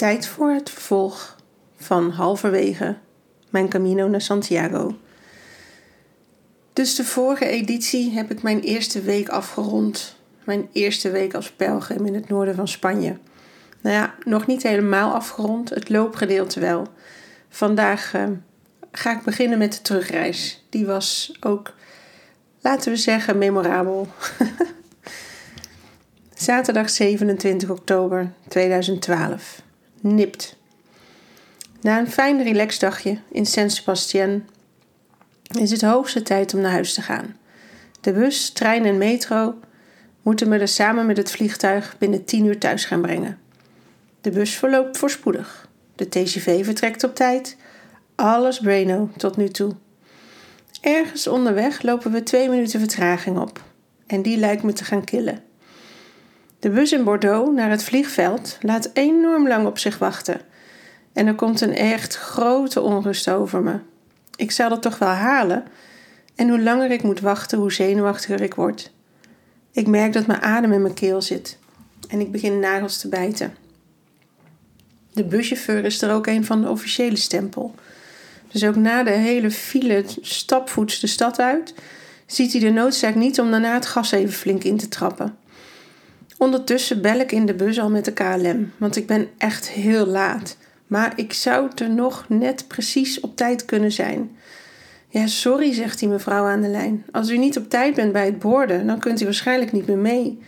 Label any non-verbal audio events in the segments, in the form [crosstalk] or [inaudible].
Tijd voor het vervolg van halverwege mijn Camino naar Santiago. Dus de vorige editie heb ik mijn eerste week afgerond. Mijn eerste week als pelgrim in het noorden van Spanje. Nou ja, nog niet helemaal afgerond, het loopgedeelte wel. Vandaag uh, ga ik beginnen met de terugreis. Die was ook, laten we zeggen, memorabel. [laughs] Zaterdag 27 oktober 2012. Nipt. Na een fijn relaxdagje in San Sebastian is het hoogste tijd om naar huis te gaan. De bus, trein en metro moeten me er samen met het vliegtuig binnen 10 uur thuis gaan brengen. De bus verloopt voorspoedig. De TGV vertrekt op tijd. Alles braino tot nu toe. Ergens onderweg lopen we twee minuten vertraging op. En die lijkt me te gaan killen. De bus in Bordeaux naar het vliegveld laat enorm lang op zich wachten. En er komt een echt grote onrust over me. Ik zal het toch wel halen. En hoe langer ik moet wachten, hoe zenuwachtiger ik word. Ik merk dat mijn adem in mijn keel zit. En ik begin nagels te bijten. De buschauffeur is er ook een van de officiële stempel. Dus ook na de hele file stapvoets de stad uit, ziet hij de noodzaak niet om daarna het gas even flink in te trappen. Ondertussen bel ik in de bus al met de KLM, want ik ben echt heel laat. Maar ik zou er nog net precies op tijd kunnen zijn. Ja, sorry, zegt die mevrouw aan de lijn. Als u niet op tijd bent bij het borden, dan kunt u waarschijnlijk niet meer mee.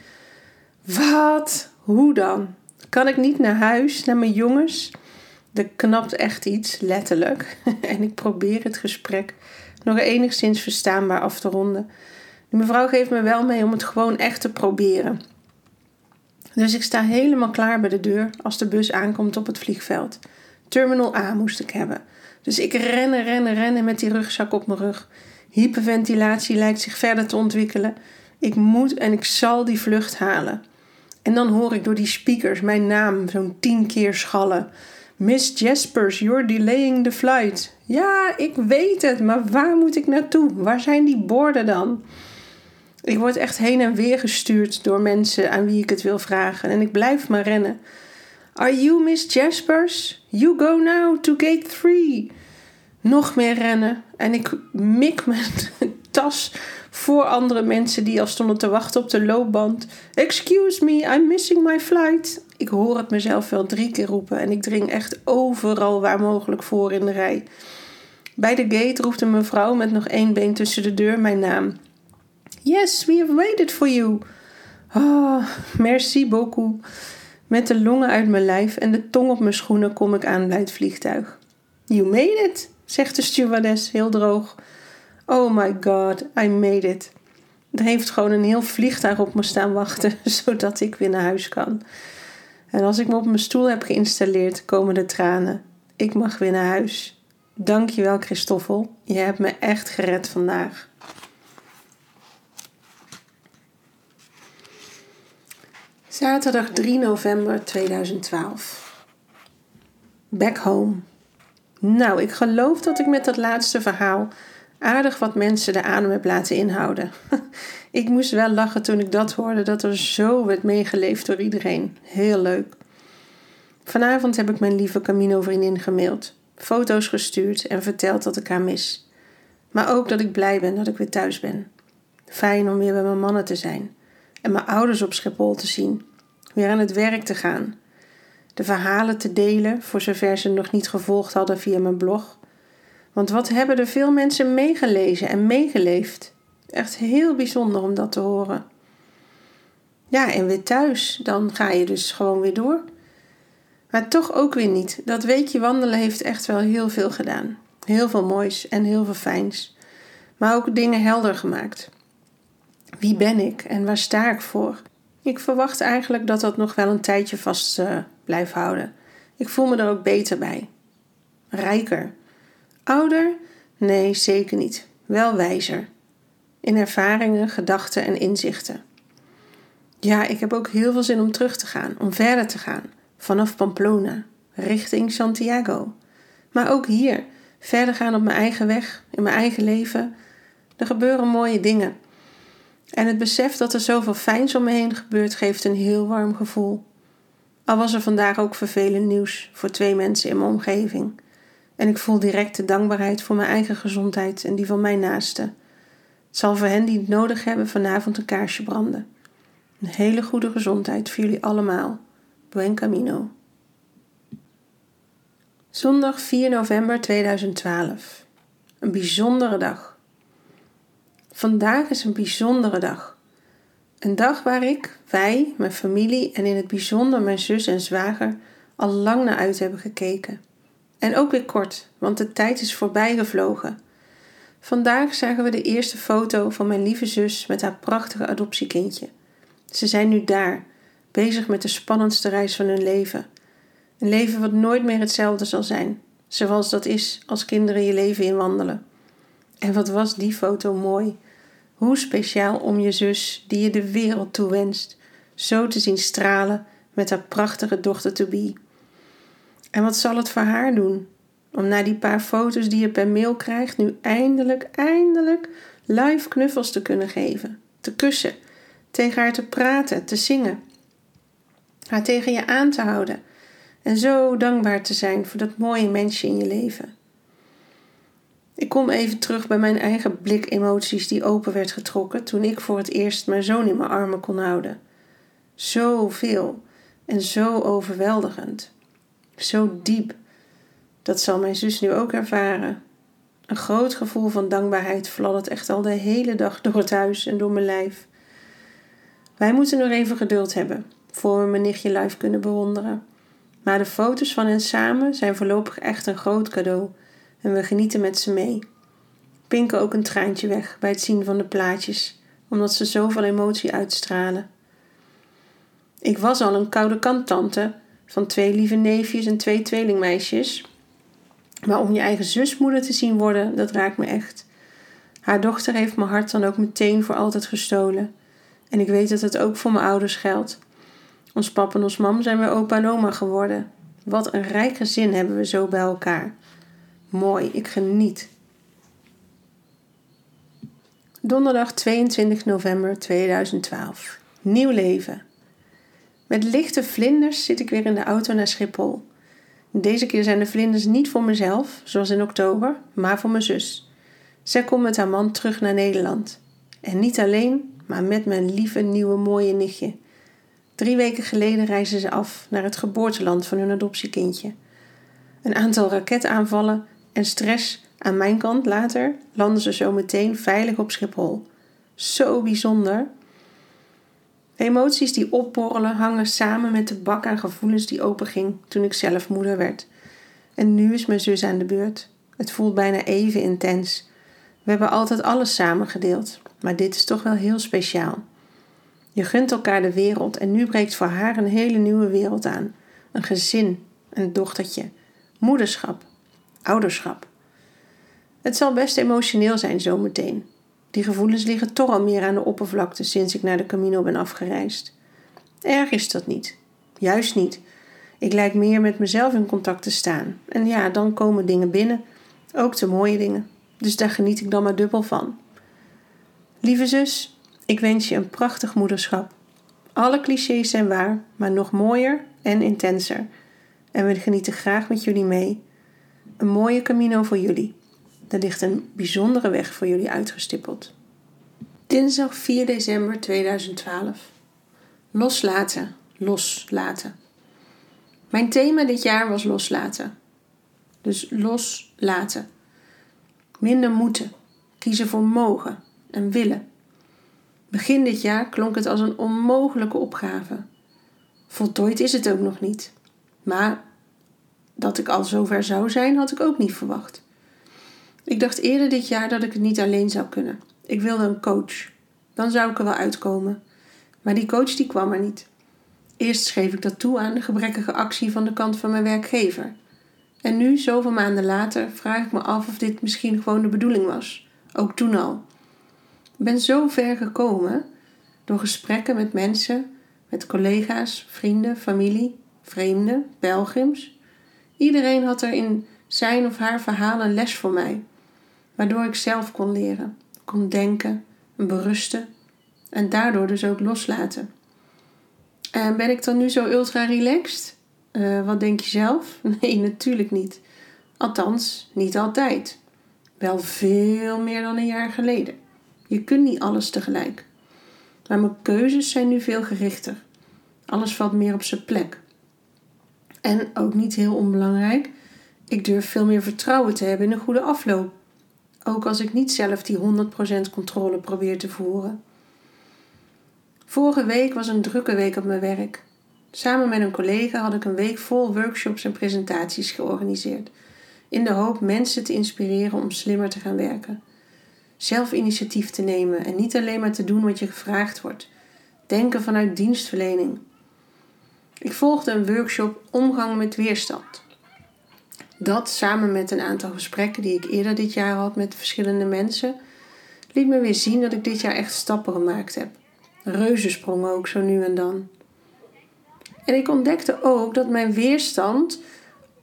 Wat? Hoe dan? Kan ik niet naar huis, naar mijn jongens? Er knapt echt iets, letterlijk. [laughs] en ik probeer het gesprek nog enigszins verstaanbaar af te ronden. De mevrouw geeft me wel mee om het gewoon echt te proberen. Dus ik sta helemaal klaar bij de deur als de bus aankomt op het vliegveld. Terminal A moest ik hebben. Dus ik rennen, rennen, rennen met die rugzak op mijn rug. Hyperventilatie lijkt zich verder te ontwikkelen. Ik moet en ik zal die vlucht halen. En dan hoor ik door die speakers mijn naam zo'n tien keer schallen. Miss Jaspers, you're delaying the flight. Ja, ik weet het, maar waar moet ik naartoe? Waar zijn die borden dan? Ik word echt heen en weer gestuurd door mensen aan wie ik het wil vragen. En ik blijf maar rennen. Are you Miss Jaspers? You go now to gate 3. Nog meer rennen. En ik mik mijn [laughs] tas voor andere mensen die al stonden te wachten op de loopband. Excuse me, I'm missing my flight. Ik hoor het mezelf wel drie keer roepen en ik dring echt overal waar mogelijk voor in de rij. Bij de gate roept een mevrouw met nog één been tussen de deur mijn naam. Yes, we have waited for you. Oh, merci beaucoup. Met de longen uit mijn lijf en de tong op mijn schoenen kom ik aan bij het vliegtuig. You made it, zegt de stewardess heel droog. Oh my god, I made it. Er heeft gewoon een heel vliegtuig op me staan wachten, [laughs] zodat ik weer naar huis kan. En als ik me op mijn stoel heb geïnstalleerd, komen de tranen. Ik mag weer naar huis. Dankjewel, Christoffel. Je hebt me echt gered vandaag. Zaterdag 3 november 2012. Back home. Nou, ik geloof dat ik met dat laatste verhaal aardig wat mensen de adem heb laten inhouden. [laughs] ik moest wel lachen toen ik dat hoorde, dat er zo werd meegeleefd door iedereen. Heel leuk. Vanavond heb ik mijn lieve Camino-vriendin gemaild, foto's gestuurd en verteld dat ik haar mis. Maar ook dat ik blij ben dat ik weer thuis ben. Fijn om weer bij mijn mannen te zijn en mijn ouders op Schiphol te zien, weer aan het werk te gaan, de verhalen te delen voor zover ze nog niet gevolgd hadden via mijn blog. Want wat hebben er veel mensen meegelezen en meegeleefd? Echt heel bijzonder om dat te horen. Ja, en weer thuis, dan ga je dus gewoon weer door. Maar toch ook weer niet. Dat weekje wandelen heeft echt wel heel veel gedaan. Heel veel moois en heel veel fijns. Maar ook dingen helder gemaakt. Wie ben ik en waar sta ik voor? Ik verwacht eigenlijk dat dat nog wel een tijdje vast uh, blijft houden. Ik voel me er ook beter bij. Rijker. Ouder? Nee, zeker niet. Wel wijzer. In ervaringen, gedachten en inzichten. Ja, ik heb ook heel veel zin om terug te gaan, om verder te gaan. Vanaf Pamplona, richting Santiago. Maar ook hier, verder gaan op mijn eigen weg, in mijn eigen leven. Er gebeuren mooie dingen. En het besef dat er zoveel fijns om me heen gebeurt, geeft een heel warm gevoel. Al was er vandaag ook vervelend nieuws voor twee mensen in mijn omgeving. En ik voel direct de dankbaarheid voor mijn eigen gezondheid en die van mijn naasten. Het zal voor hen die het nodig hebben vanavond een kaarsje branden. Een hele goede gezondheid voor jullie allemaal. Buen camino. Zondag 4 november 2012. Een bijzondere dag. Vandaag is een bijzondere dag. Een dag waar ik, wij, mijn familie en in het bijzonder mijn zus en zwager al lang naar uit hebben gekeken. En ook weer kort, want de tijd is voorbij gevlogen. Vandaag zagen we de eerste foto van mijn lieve zus met haar prachtige adoptiekindje. Ze zijn nu daar, bezig met de spannendste reis van hun leven. Een leven wat nooit meer hetzelfde zal zijn, zoals dat is als kinderen je leven inwandelen. En wat was die foto mooi! Hoe speciaal om je zus, die je de wereld toewenst, zo te zien stralen met haar prachtige dochter to be. En wat zal het voor haar doen? Om na die paar foto's die je per mail krijgt, nu eindelijk, eindelijk live knuffels te kunnen geven, te kussen, tegen haar te praten, te zingen, haar tegen je aan te houden en zo dankbaar te zijn voor dat mooie mensje in je leven. Ik kom even terug bij mijn eigen blik emoties die open werd getrokken toen ik voor het eerst mijn zoon in mijn armen kon houden. Zoveel en zo overweldigend. Zo diep. Dat zal mijn zus nu ook ervaren. Een groot gevoel van dankbaarheid fladdert echt al de hele dag door het huis en door mijn lijf. Wij moeten nog even geduld hebben voor we mijn nichtje live kunnen bewonderen. Maar de foto's van hen samen zijn voorlopig echt een groot cadeau en we genieten met ze mee. Pinken ook een traantje weg bij het zien van de plaatjes, omdat ze zoveel emotie uitstralen. Ik was al een koude kanttante van twee lieve neefjes en twee tweelingmeisjes. Maar om je eigen zusmoeder te zien worden, dat raakt me echt. Haar dochter heeft mijn hart dan ook meteen voor altijd gestolen. En ik weet dat het ook voor mijn ouders geldt. Ons pap en ons mam zijn weer opa en oma geworden. Wat een rijk gezin hebben we zo bij elkaar. Mooi, ik geniet. Donderdag 22 november 2012. Nieuw leven. Met lichte vlinders zit ik weer in de auto naar Schiphol. Deze keer zijn de vlinders niet voor mezelf, zoals in oktober, maar voor mijn zus. Zij komt met haar man terug naar Nederland. En niet alleen, maar met mijn lieve nieuwe mooie nichtje. Drie weken geleden reizen ze af naar het geboorteland van hun adoptiekindje. Een aantal raketaanvallen en stress aan mijn kant later landen ze zo meteen veilig op Schiphol. Zo bijzonder. emoties die opborrelen hangen samen met de bak aan gevoelens die openging toen ik zelf moeder werd. En nu is mijn zus aan de beurt. Het voelt bijna even intens. We hebben altijd alles samen gedeeld, maar dit is toch wel heel speciaal. Je gunt elkaar de wereld en nu breekt voor haar een hele nieuwe wereld aan. Een gezin, een dochtertje, moederschap, ouderschap. Het zal best emotioneel zijn zometeen. Die gevoelens liggen toch al meer aan de oppervlakte sinds ik naar de Camino ben afgereisd. Erg is dat niet. Juist niet. Ik lijk meer met mezelf in contact te staan. En ja, dan komen dingen binnen. Ook de mooie dingen. Dus daar geniet ik dan maar dubbel van. Lieve zus, ik wens je een prachtig moederschap. Alle clichés zijn waar, maar nog mooier en intenser. En we genieten graag met jullie mee. Een mooie Camino voor jullie. Er ligt een bijzondere weg voor jullie uitgestippeld. Dinsdag 4 december 2012. Loslaten, loslaten. Mijn thema dit jaar was loslaten. Dus loslaten. Minder moeten. Kiezen voor mogen en willen. Begin dit jaar klonk het als een onmogelijke opgave. Voltooid is het ook nog niet. Maar dat ik al zover zou zijn, had ik ook niet verwacht. Ik dacht eerder dit jaar dat ik het niet alleen zou kunnen. Ik wilde een coach. Dan zou ik er wel uitkomen. Maar die coach die kwam er niet. Eerst schreef ik dat toe aan de gebrekkige actie van de kant van mijn werkgever. En nu, zoveel maanden later, vraag ik me af of dit misschien gewoon de bedoeling was. Ook toen al. Ik ben zo ver gekomen door gesprekken met mensen, met collega's, vrienden, familie, vreemden, pelgrims. Iedereen had er in zijn of haar verhaal een les voor mij, waardoor ik zelf kon leren, kon denken en berusten en daardoor dus ook loslaten. En ben ik dan nu zo ultra relaxed? Uh, wat denk je zelf? [laughs] Nee, natuurlijk niet. Althans, niet altijd. Wel veel meer dan een jaar geleden. Je kunt niet alles tegelijk. Maar mijn keuzes zijn nu veel gerichter. Alles valt meer op zijn plek. En ook niet heel onbelangrijk, ik durf veel meer vertrouwen te hebben in een goede afloop. Ook als ik niet zelf die 100% controle probeer te voeren. Vorige week was een drukke week op mijn werk. Samen met een collega had ik een week vol workshops en presentaties georganiseerd, in de hoop mensen te inspireren om slimmer te gaan werken. Zelf initiatief te nemen en niet alleen maar te doen wat je gevraagd wordt. Denken vanuit dienstverlening. Ik volgde een workshop Omgang met weerstand. Dat samen met een aantal gesprekken die ik eerder dit jaar had met verschillende mensen, liet me weer zien dat ik dit jaar echt stappen gemaakt heb. Reuzensprongen ook zo nu en dan. En ik ontdekte ook dat mijn weerstand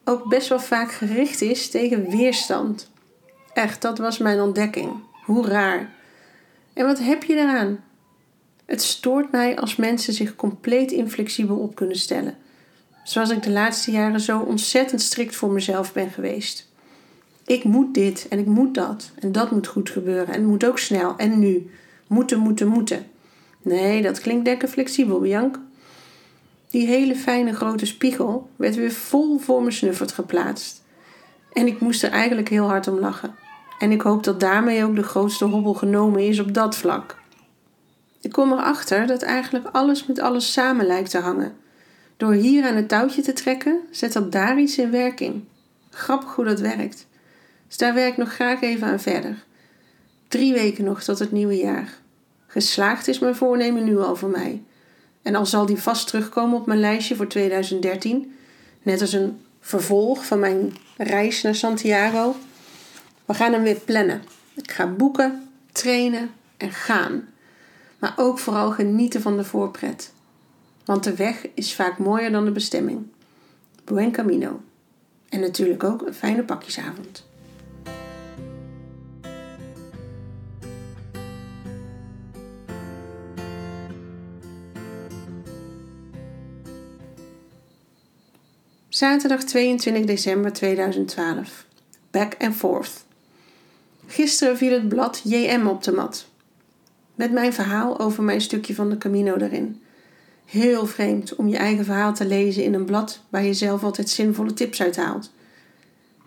ook best wel vaak gericht is tegen weerstand. Echt, dat was mijn ontdekking. Hoe raar. En wat heb je daaraan? Het stoort mij als mensen zich compleet inflexibel op kunnen stellen. Zoals ik de laatste jaren zo ontzettend strikt voor mezelf ben geweest. Ik moet dit en ik moet dat en dat moet goed gebeuren en het moet ook snel en nu. Moeten, moeten, moeten. Nee, dat klinkt lekker flexibel, Bianca. Die hele fijne grote spiegel werd weer vol voor mijn snuffert geplaatst. En ik moest er eigenlijk heel hard om lachen. En ik hoop dat daarmee ook de grootste hobbel genomen is op dat vlak. Ik kom erachter dat eigenlijk alles met alles samen lijkt te hangen. Door hier aan het touwtje te trekken, zet dat daar iets in werking. Grappig hoe dat werkt. Dus daar werk ik nog graag even aan verder. Drie weken nog tot het nieuwe jaar. Geslaagd is mijn voornemen nu al voor mij. En al zal die vast terugkomen op mijn lijstje voor 2013, net als een vervolg van mijn reis naar Santiago. We gaan hem weer plannen. Ik ga boeken, trainen en gaan. Maar ook vooral genieten van de voorpret. Want de weg is vaak mooier dan de bestemming. Buen camino. En natuurlijk ook een fijne pakjesavond. Zaterdag 22 december 2012. Back and forth. Gisteren viel het blad JM op de mat. Met mijn verhaal over mijn stukje van de Camino erin. Heel vreemd om je eigen verhaal te lezen in een blad waar je zelf altijd zinvolle tips uit haalt.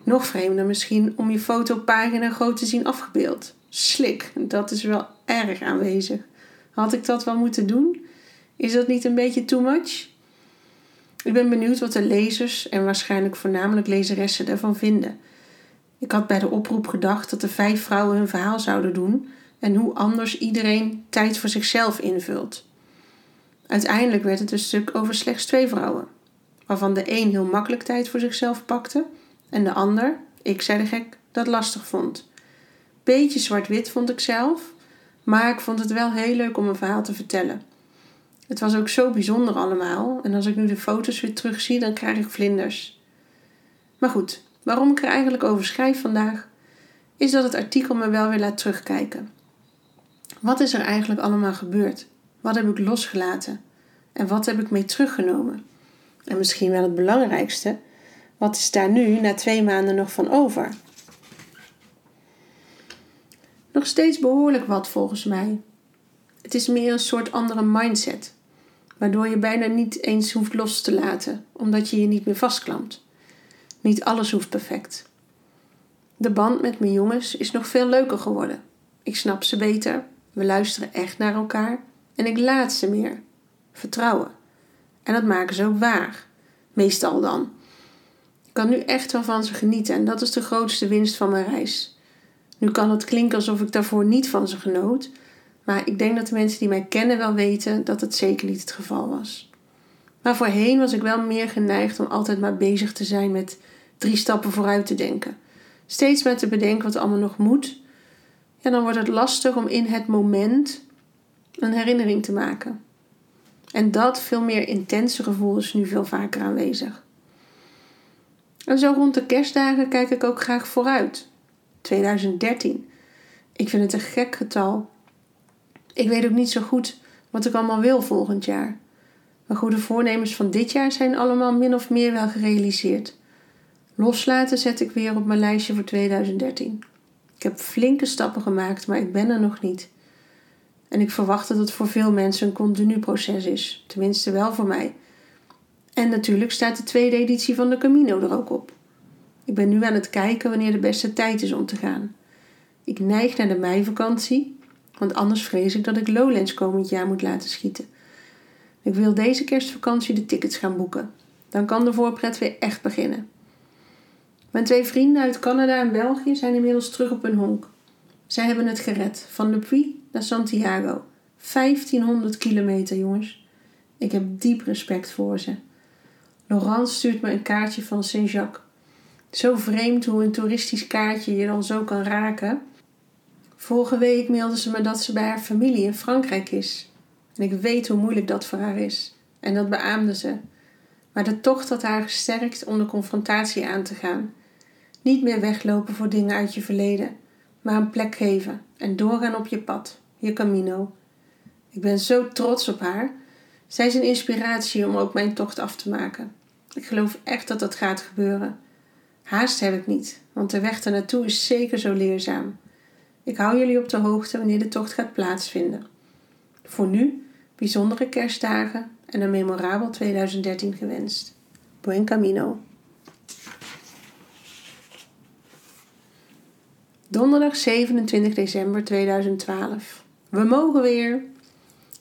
Nog vreemder misschien om je fotopagina groot te zien afgebeeld. Slik, dat is wel erg aanwezig. Had ik dat wel moeten doen? Is dat niet een beetje too much? Ik ben benieuwd wat de lezers en waarschijnlijk voornamelijk lezeressen ervan vinden. Ik had bij de oproep gedacht dat de vijf vrouwen hun verhaal zouden doen en hoe anders iedereen tijd voor zichzelf invult. Uiteindelijk werd het een stuk over slechts twee vrouwen, waarvan de een heel makkelijk tijd voor zichzelf pakte en de ander, ik zei de gek, dat lastig vond. Beetje zwart-wit vond ik zelf, maar ik vond het wel heel leuk om een verhaal te vertellen. Het was ook zo bijzonder allemaal. En als ik nu de foto's weer terugzie, dan krijg ik vlinders. Maar goed, waarom ik er eigenlijk over schrijf vandaag, is dat het artikel me wel weer laat terugkijken. Wat is er eigenlijk allemaal gebeurd? Wat heb ik losgelaten? En wat heb ik mee teruggenomen? En misschien wel het belangrijkste, wat is daar nu na twee maanden nog van over? Nog steeds behoorlijk wat volgens mij. Het is meer een soort andere mindset, waardoor je bijna niet eens hoeft los te laten, omdat je je niet meer vastklampt. Niet alles hoeft perfect. De band met mijn jongens is nog veel leuker geworden. Ik snap ze beter, we luisteren echt naar elkaar en ik laat ze meer. Vertrouwen. En dat maken ze ook waar. Meestal dan. Ik kan nu echt wel van ze genieten en dat is de grootste winst van mijn reis. Nu kan het klinken alsof ik daarvoor niet van ze genoot, maar ik denk dat de mensen die mij kennen wel weten dat het zeker niet het geval was. Maar voorheen was ik wel meer geneigd om altijd maar bezig te zijn met drie stappen vooruit te denken. Steeds met te bedenken wat allemaal nog moet. Ja, dan wordt het lastig om in het moment een herinnering te maken. En dat veel meer intense gevoel is nu veel vaker aanwezig. En zo rond de kerstdagen kijk ik ook graag vooruit. 2013. Ik vind het een gek getal. Ik weet ook niet zo goed wat ik allemaal wil volgend jaar. Mijn goede voornemens van dit jaar zijn allemaal min of meer wel gerealiseerd. Loslaten zet ik weer op mijn lijstje voor 2013. Ik heb flinke stappen gemaakt, maar ik ben er nog niet. En ik verwacht dat het voor veel mensen een continu proces is, tenminste wel voor mij. En natuurlijk staat de tweede editie van de Camino er ook op. Ik ben nu aan het kijken wanneer de beste tijd is om te gaan. Ik neig naar de meivakantie, want anders vrees ik dat ik Lowlands komend jaar moet laten schieten. Ik wil deze kerstvakantie de tickets gaan boeken. Dan kan de voorpret weer echt beginnen. Mijn twee vrienden uit Canada en België zijn inmiddels terug op hun honk. Zij hebben het gered, van Le Puy naar Santiago. 1500 kilometer, jongens. Ik heb diep respect voor ze. Laurence stuurt me een kaartje van Saint-Jacques. Zo vreemd hoe een toeristisch kaartje je dan zo kan raken. Vorige week mailde ze me dat ze bij haar familie in Frankrijk is. En ik weet hoe moeilijk dat voor haar is. En dat beaamde ze. Maar de tocht had haar gesterkt om de confrontatie aan te gaan. Niet meer weglopen voor dingen uit je verleden, maar een plek geven en doorgaan op je pad, je camino. Ik ben zo trots op haar. Zij is een inspiratie om ook mijn tocht af te maken. Ik geloof echt dat dat gaat gebeuren. Haast heb ik niet, want de weg ernaartoe is zeker zo leerzaam. Ik hou jullie op de hoogte wanneer de tocht gaat plaatsvinden. Voor nu, bijzondere kerstdagen en een memorabel 2013 gewenst. Buen camino. Donderdag 27 december 2012. We mogen weer.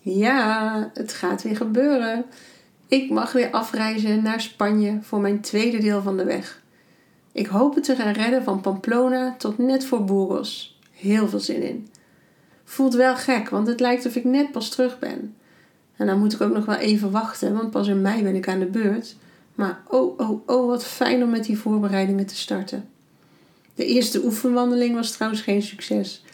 Ja, het gaat weer gebeuren. Ik mag weer afreizen naar Spanje voor mijn tweede deel van de weg. Ik hoop het te gaan redden van Pamplona tot net voor Burgos. Heel veel zin in. Voelt wel gek, want het lijkt of ik net pas terug ben. En dan moet ik ook nog wel even wachten, want pas in mei ben ik aan de beurt. Maar oh, oh, oh, wat fijn om met die voorbereidingen te starten. De eerste oefenwandeling was trouwens geen succes.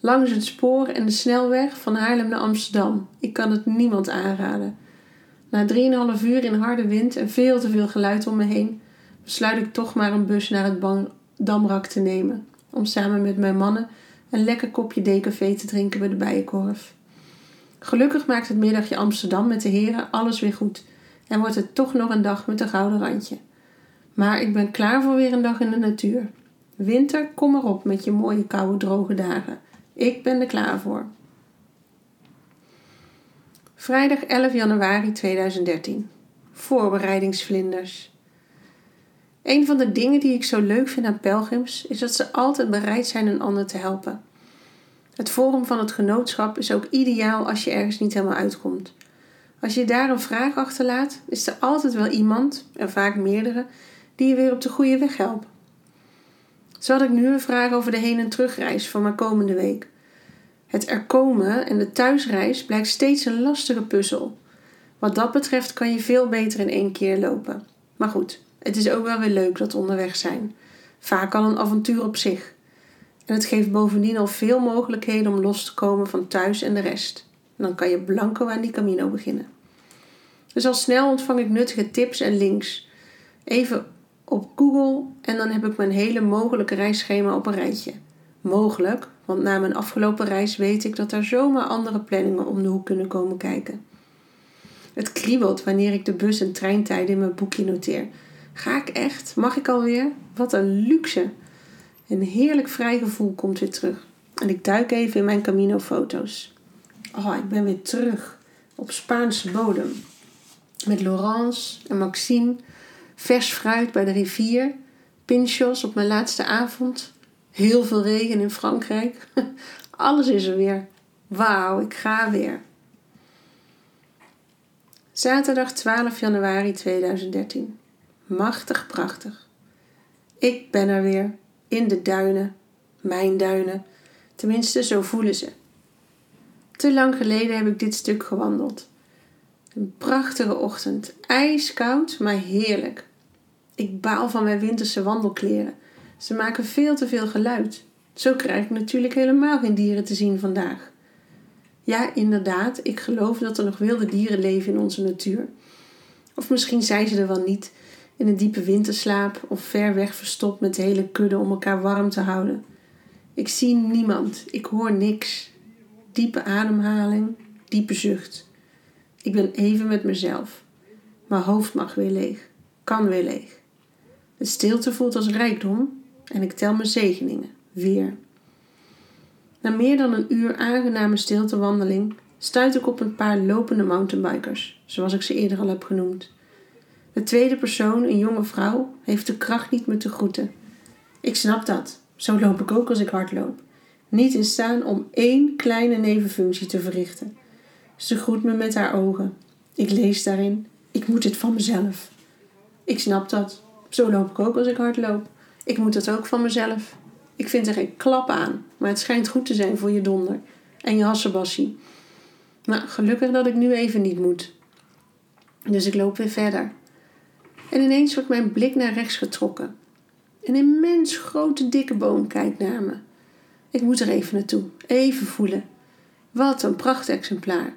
Langs het spoor en de snelweg van Haarlem naar Amsterdam. Ik kan het niemand aanraden. Na 3,5 uur in harde wind en veel te veel geluid om me heen, besluit ik toch maar een bus naar het Damrak te nemen. Om samen met mijn mannen een lekker kopje decafé te drinken bij de Bijenkorf. Gelukkig maakt het middagje Amsterdam met de heren alles weer goed en wordt het toch nog een dag met een gouden randje. Maar ik ben klaar voor weer een dag in de natuur. Winter, kom maar op met je mooie koude droge dagen. Ik ben er klaar voor. Vrijdag 11 januari 2013. Voorbereidingsvlinders. Een van de dingen die ik zo leuk vind aan pelgrims is dat ze altijd bereid zijn een ander te helpen. Het forum van het genootschap is ook ideaal als je ergens niet helemaal uitkomt. Als je daar een vraag achterlaat, is er altijd wel iemand, en vaak meerdere, die je weer op de goede weg helpen. Zo had ik nu een vraag over de heen- en terugreis van mijn komende week. Het er komen en de thuisreis blijkt steeds een lastige puzzel. Wat dat betreft kan je veel beter in één keer lopen. Maar goed, het is ook wel weer leuk dat onderweg zijn. Vaak al een avontuur op zich. En het geeft bovendien al veel mogelijkheden om los te komen van thuis en de rest. En dan kan je blanco aan die camino beginnen. Dus al snel ontvang ik nuttige tips en links. Even op Google en dan heb ik mijn hele mogelijke reisschema op een rijtje. Mogelijk, want na mijn afgelopen reis weet ik dat er zomaar andere planningen om de hoek kunnen komen kijken. Het kriebelt wanneer ik de bus- en treintijden in mijn boekje noteer. Ga ik echt? Mag ik alweer? Wat een luxe! Een heerlijk vrij gevoel komt weer terug. En ik duik even in mijn Camino-foto's. Oh, ik ben weer terug op Spaanse bodem. Met Laurence en Maxime vers fruit bij de rivier, pinchos op mijn laatste avond, heel veel regen in Frankrijk. [laughs] Alles is er weer. Wauw, ik ga weer. Zaterdag 12 januari 2013. Machtig prachtig. Ik ben er weer, in de duinen, mijn duinen. Tenminste, zo voelen ze. Te lang geleden heb ik dit stuk gewandeld. Een prachtige ochtend, ijskoud, maar heerlijk. Ik baal van mijn winterse wandelkleren. Ze maken veel te veel geluid. Zo krijg ik natuurlijk helemaal geen dieren te zien vandaag. Ja, inderdaad, ik geloof dat er nog wilde dieren leven in onze natuur. Of misschien zijn ze er wel niet, in een diepe winterslaap of ver weg verstopt met hele kudde om elkaar warm te houden. Ik zie niemand, ik hoor niks. Diepe ademhaling, diepe zucht. Ik ben even met mezelf. Mijn hoofd mag weer leeg. Kan weer leeg. De stilte voelt als rijkdom en ik tel mijn zegeningen. Weer. Na meer dan een uur aangename stiltewandeling stuit ik op een paar lopende mountainbikers, zoals ik ze eerder al heb genoemd. De tweede persoon, een jonge vrouw, heeft de kracht niet me te groeten. Ik snap dat. Zo loop ik ook als ik hard loop. Niet in staan om één kleine nevenfunctie te verrichten. Ze groet me met haar ogen. Ik lees daarin: ik moet dit van mezelf. Ik snap dat. Zo loop ik ook als ik hard loop. Ik moet dat ook van mezelf. Ik vind er geen klap aan, maar het schijnt goed te zijn voor je donder en je hassenbassie. Nou, gelukkig dat ik nu even niet moet. Dus ik loop weer verder. En ineens wordt mijn blik naar rechts getrokken. Een immens grote dikke boom kijkt naar me. Ik moet er even naartoe, even voelen. Wat een prachtexemplaar.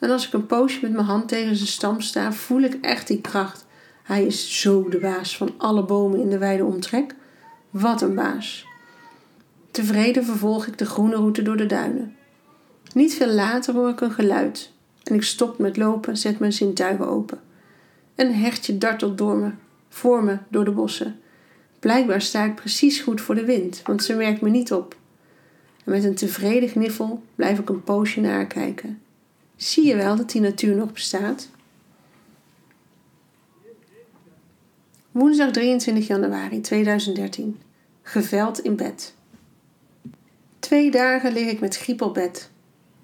En als ik een poosje met mijn hand tegen zijn stam sta, voel ik echt die kracht. Hij is zo de baas van alle bomen in de wijde omtrek. Wat een baas. Tevreden vervolg ik de groene route door de duinen. Niet veel later hoor ik een geluid en ik stop met lopen, zet mijn zintuigen open. Een hertje dartelt door me, voor me door de bossen. Blijkbaar sta ik precies goed voor de wind, want ze merkt me niet op. En met een tevreden gniffel blijf ik een poosje naar haar kijken. Zie je wel dat die natuur nog bestaat? Woensdag 23 januari 2013. Geveld in bed. Twee dagen lig ik met griep op bed.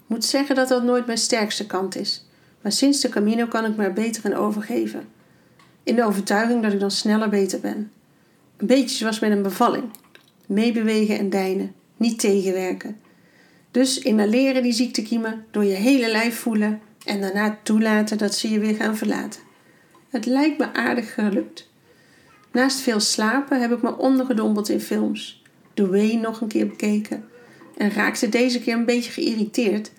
Moet zeggen dat dat nooit mijn sterkste kant is, maar sinds de Camino kan ik me er beter in overgeven. In de overtuiging dat ik dan sneller beter ben. Een beetje zoals met een bevalling. Meebewegen en deinen, niet tegenwerken. Dus inhaleren die ziektekiemen door je hele lijf voelen en daarna toelaten dat ze je weer gaan verlaten. Het lijkt me aardig gelukt. Naast veel slapen heb ik me ondergedompeld in films. The Way nog een keer bekeken en raakte deze keer een beetje geïrriteerd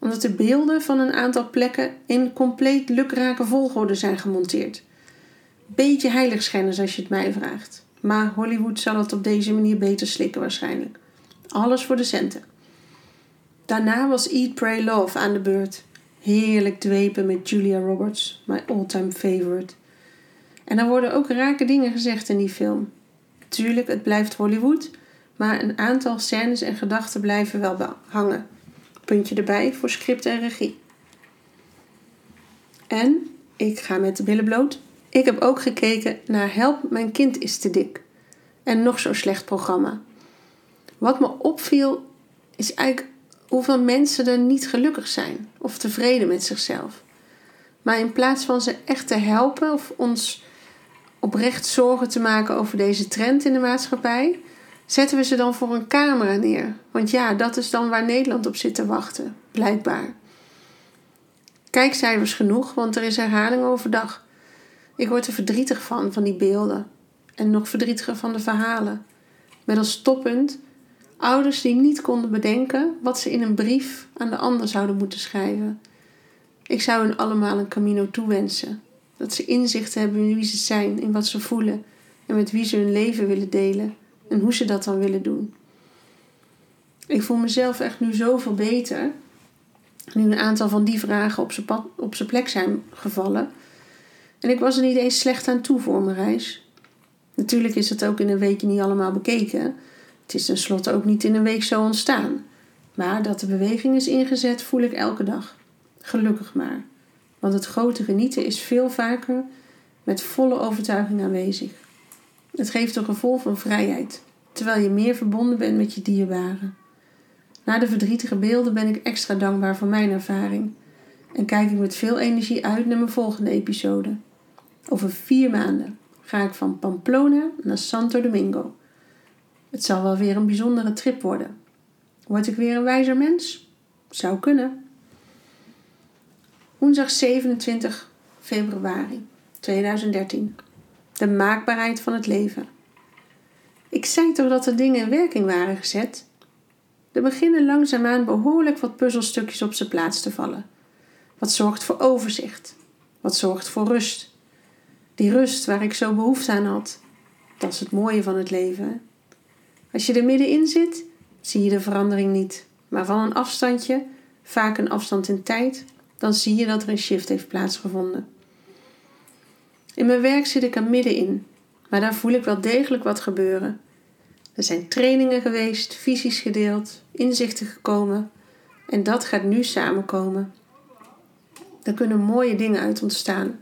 omdat de beelden van een aantal plekken in compleet lukrake volgorde zijn gemonteerd. Beetje heiligschennis als je het mij vraagt. Maar Hollywood zal het op deze manier beter slikken waarschijnlijk. Alles voor de centen. Daarna was Eat, Pray, Love aan de beurt. Heerlijk dwepen met Julia Roberts, mijn all-time favorite. En er worden ook rake dingen gezegd in die film. Tuurlijk, het blijft Hollywood, maar een aantal scènes en gedachten blijven wel hangen. Puntje erbij voor script en regie. En ik ga met de billen bloot. Ik heb ook gekeken naar Help, mijn kind is te dik. En nog zo'n slecht programma. Wat me opviel is eigenlijk hoeveel mensen er niet gelukkig zijn of tevreden met zichzelf. Maar in plaats van ze echt te helpen of ons oprecht zorgen te maken over deze trend in de maatschappij, zetten we ze dan voor een camera neer. Want ja, dat is dan waar Nederland op zit te wachten, blijkbaar. Kijkcijfers genoeg, want er is herhaling overdag. Ik word er verdrietig van, van die beelden. En nog verdrietiger van de verhalen. Met als toppunt ouders die niet konden bedenken wat ze in een brief aan de ander zouden moeten schrijven. Ik zou hen allemaal een Camino toewensen. Dat ze inzicht hebben in wie ze zijn, in wat ze voelen en met wie ze hun leven willen delen en hoe ze dat dan willen doen. Ik voel mezelf echt nu zoveel beter. Nu een aantal van die vragen op zijn, op zijn plek zijn gevallen. En ik was er niet eens slecht aan toe voor mijn reis. Natuurlijk is het ook in een weekje niet allemaal bekeken. Het is tenslotte ook niet in een week zo ontstaan. Maar dat de beweging is ingezet, voel ik elke dag. Gelukkig maar. Want het grote genieten is veel vaker met volle overtuiging aanwezig. Het geeft een gevoel van vrijheid, terwijl je meer verbonden bent met je dierbaren. Na de verdrietige beelden ben ik extra dankbaar voor mijn ervaring en kijk ik met veel energie uit naar mijn volgende episode. Over vier maanden ga ik van Pamplona naar Santo Domingo. Het zal wel weer een bijzondere trip worden. Word ik weer een wijzer mens? Zou kunnen. Woensdag 27 februari 2013. De maakbaarheid van het leven. Ik zei toch dat de dingen in werking waren gezet? Er beginnen langzaamaan behoorlijk wat puzzelstukjes op zijn plaats te vallen. Wat zorgt voor overzicht? Wat zorgt voor rust? Die rust waar ik zo behoefte aan had. Dat is het mooie van het leven. Als je er middenin zit, zie je de verandering niet, maar van een afstandje, vaak een afstand in tijd, dan zie je dat er een shift heeft plaatsgevonden. In mijn werk zit ik er middenin, maar daar voel ik wel degelijk wat gebeuren. Er zijn trainingen geweest, visies gedeeld, inzichten gekomen en dat gaat nu samenkomen. Er kunnen mooie dingen uit ontstaan.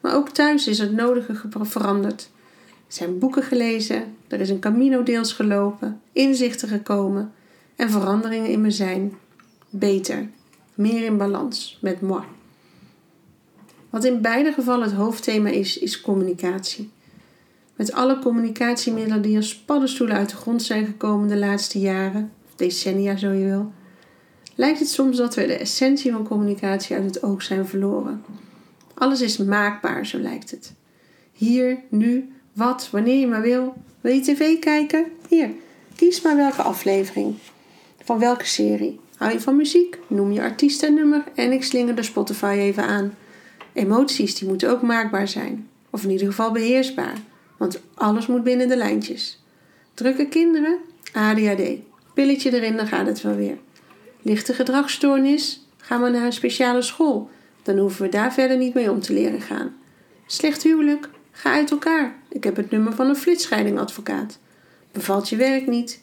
Maar ook thuis is het nodige veranderd. Er zijn boeken gelezen, er is een camino deels gelopen, inzichten gekomen en veranderingen in me zijn. Beter, meer in balans met moi. Wat in beide gevallen het hoofdthema is, is communicatie. Met alle communicatiemiddelen die als paddenstoelen uit de grond zijn gekomen de laatste jaren, of decennia zo je wil, lijkt het soms dat we de essentie van communicatie uit het oog zijn verloren. Alles is maakbaar, zo lijkt het. Hier, nu, wat, wanneer je maar wil. Wil je tv kijken? Hier, kies maar welke aflevering. Van welke serie. Hou je van muziek? Noem je artiest en nummer en ik slinger de Spotify even aan. Emoties die moeten ook maakbaar zijn. Of in ieder geval beheersbaar. Want alles moet binnen de lijntjes. Drukke kinderen? ADHD. Pilletje erin, dan gaat het wel weer. Lichte gedragsstoornis? Gaan we naar een speciale school. Dan hoeven we daar verder niet mee om te leren gaan. Slecht huwelijk? Ga uit elkaar. Ik heb het nummer van een flitscheidingadvocaat. Bevalt je werk niet?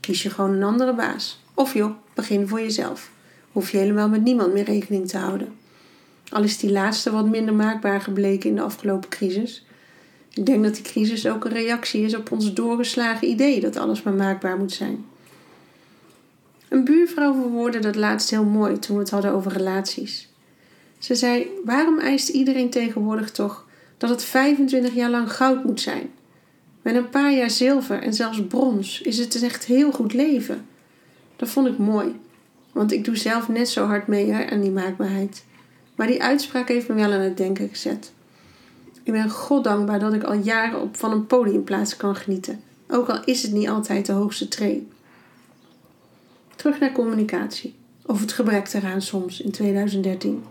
Kies je gewoon een andere baas. Of joh, begin voor jezelf. Hoef je helemaal met niemand meer rekening te houden. Al is die laatste wat minder maakbaar gebleken in de afgelopen crisis. Ik denk dat die crisis ook een reactie is op ons doorgeslagen idee dat alles maar maakbaar moet zijn. Een buurvrouw verwoordde dat laatst heel mooi toen we het hadden over relaties. Ze zei: Waarom eist iedereen tegenwoordig toch dat het 25 jaar lang goud moet zijn? Met een paar jaar zilver en zelfs brons is het echt heel goed leven. Dat vond ik mooi, want ik doe zelf net zo hard mee hè, aan die maakbaarheid. Maar die uitspraak heeft me wel aan het denken gezet. Ik ben God dankbaar dat ik al jaren op van een podiumplaats kan genieten, ook al is het niet altijd de hoogste tree. Terug naar communicatie, of het gebrek eraan soms in 2013.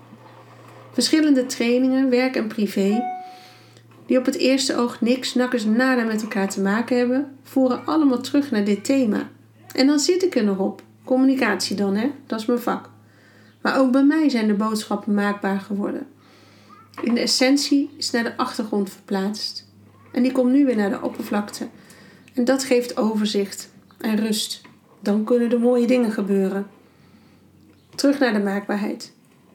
Verschillende trainingen, werk en privé, die op het eerste oog niks nakkers nada met elkaar te maken hebben, voeren allemaal terug naar dit thema. En dan zit ik er nog op. Communicatie dan, hè? Dat is mijn vak. Maar ook bij mij zijn de boodschappen maakbaar geworden. In de essentie is naar de achtergrond verplaatst. En die komt nu weer naar de oppervlakte. En dat geeft overzicht en rust. Dan kunnen er mooie dingen gebeuren. Terug naar de maakbaarheid.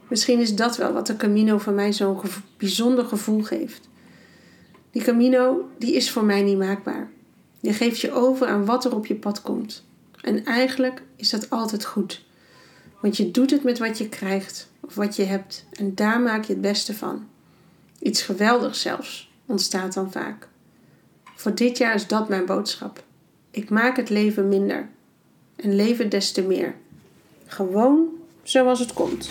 Misschien is dat wel wat de Camino voor mij zo'n bijzonder gevoel geeft. Die Camino, die is voor mij niet maakbaar. Je geeft je over aan wat er op je pad komt. En eigenlijk is dat altijd goed. Want je doet het met wat je krijgt of wat je hebt en daar maak je het beste van. Iets geweldigs zelfs ontstaat dan vaak. Voor dit jaar is dat mijn boodschap. Ik maak het leven minder en leven des te meer. Gewoon zoals het komt.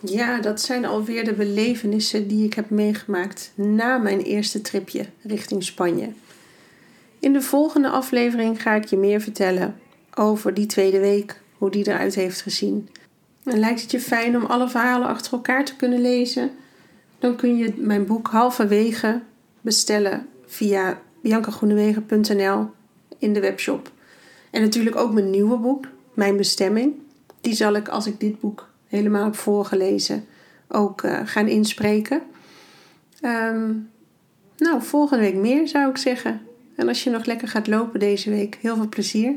Ja, dat zijn alweer de belevenissen die ik heb meegemaakt na mijn eerste tripje richting Spanje. In de volgende aflevering ga ik je meer vertellen over die tweede week, hoe die eruit heeft gezien. En lijkt het je fijn om alle verhalen achter elkaar te kunnen lezen? Dan kun je mijn boek halverwege bestellen via biancagroenewegen.nl in de webshop. En natuurlijk ook mijn nieuwe boek, Mijn Bestemming. Die zal ik als ik dit boek helemaal voorgelezen ook uh, gaan inspreken. Ehm, nou, volgende week meer zou ik zeggen. En als je nog lekker gaat lopen deze week, heel veel plezier.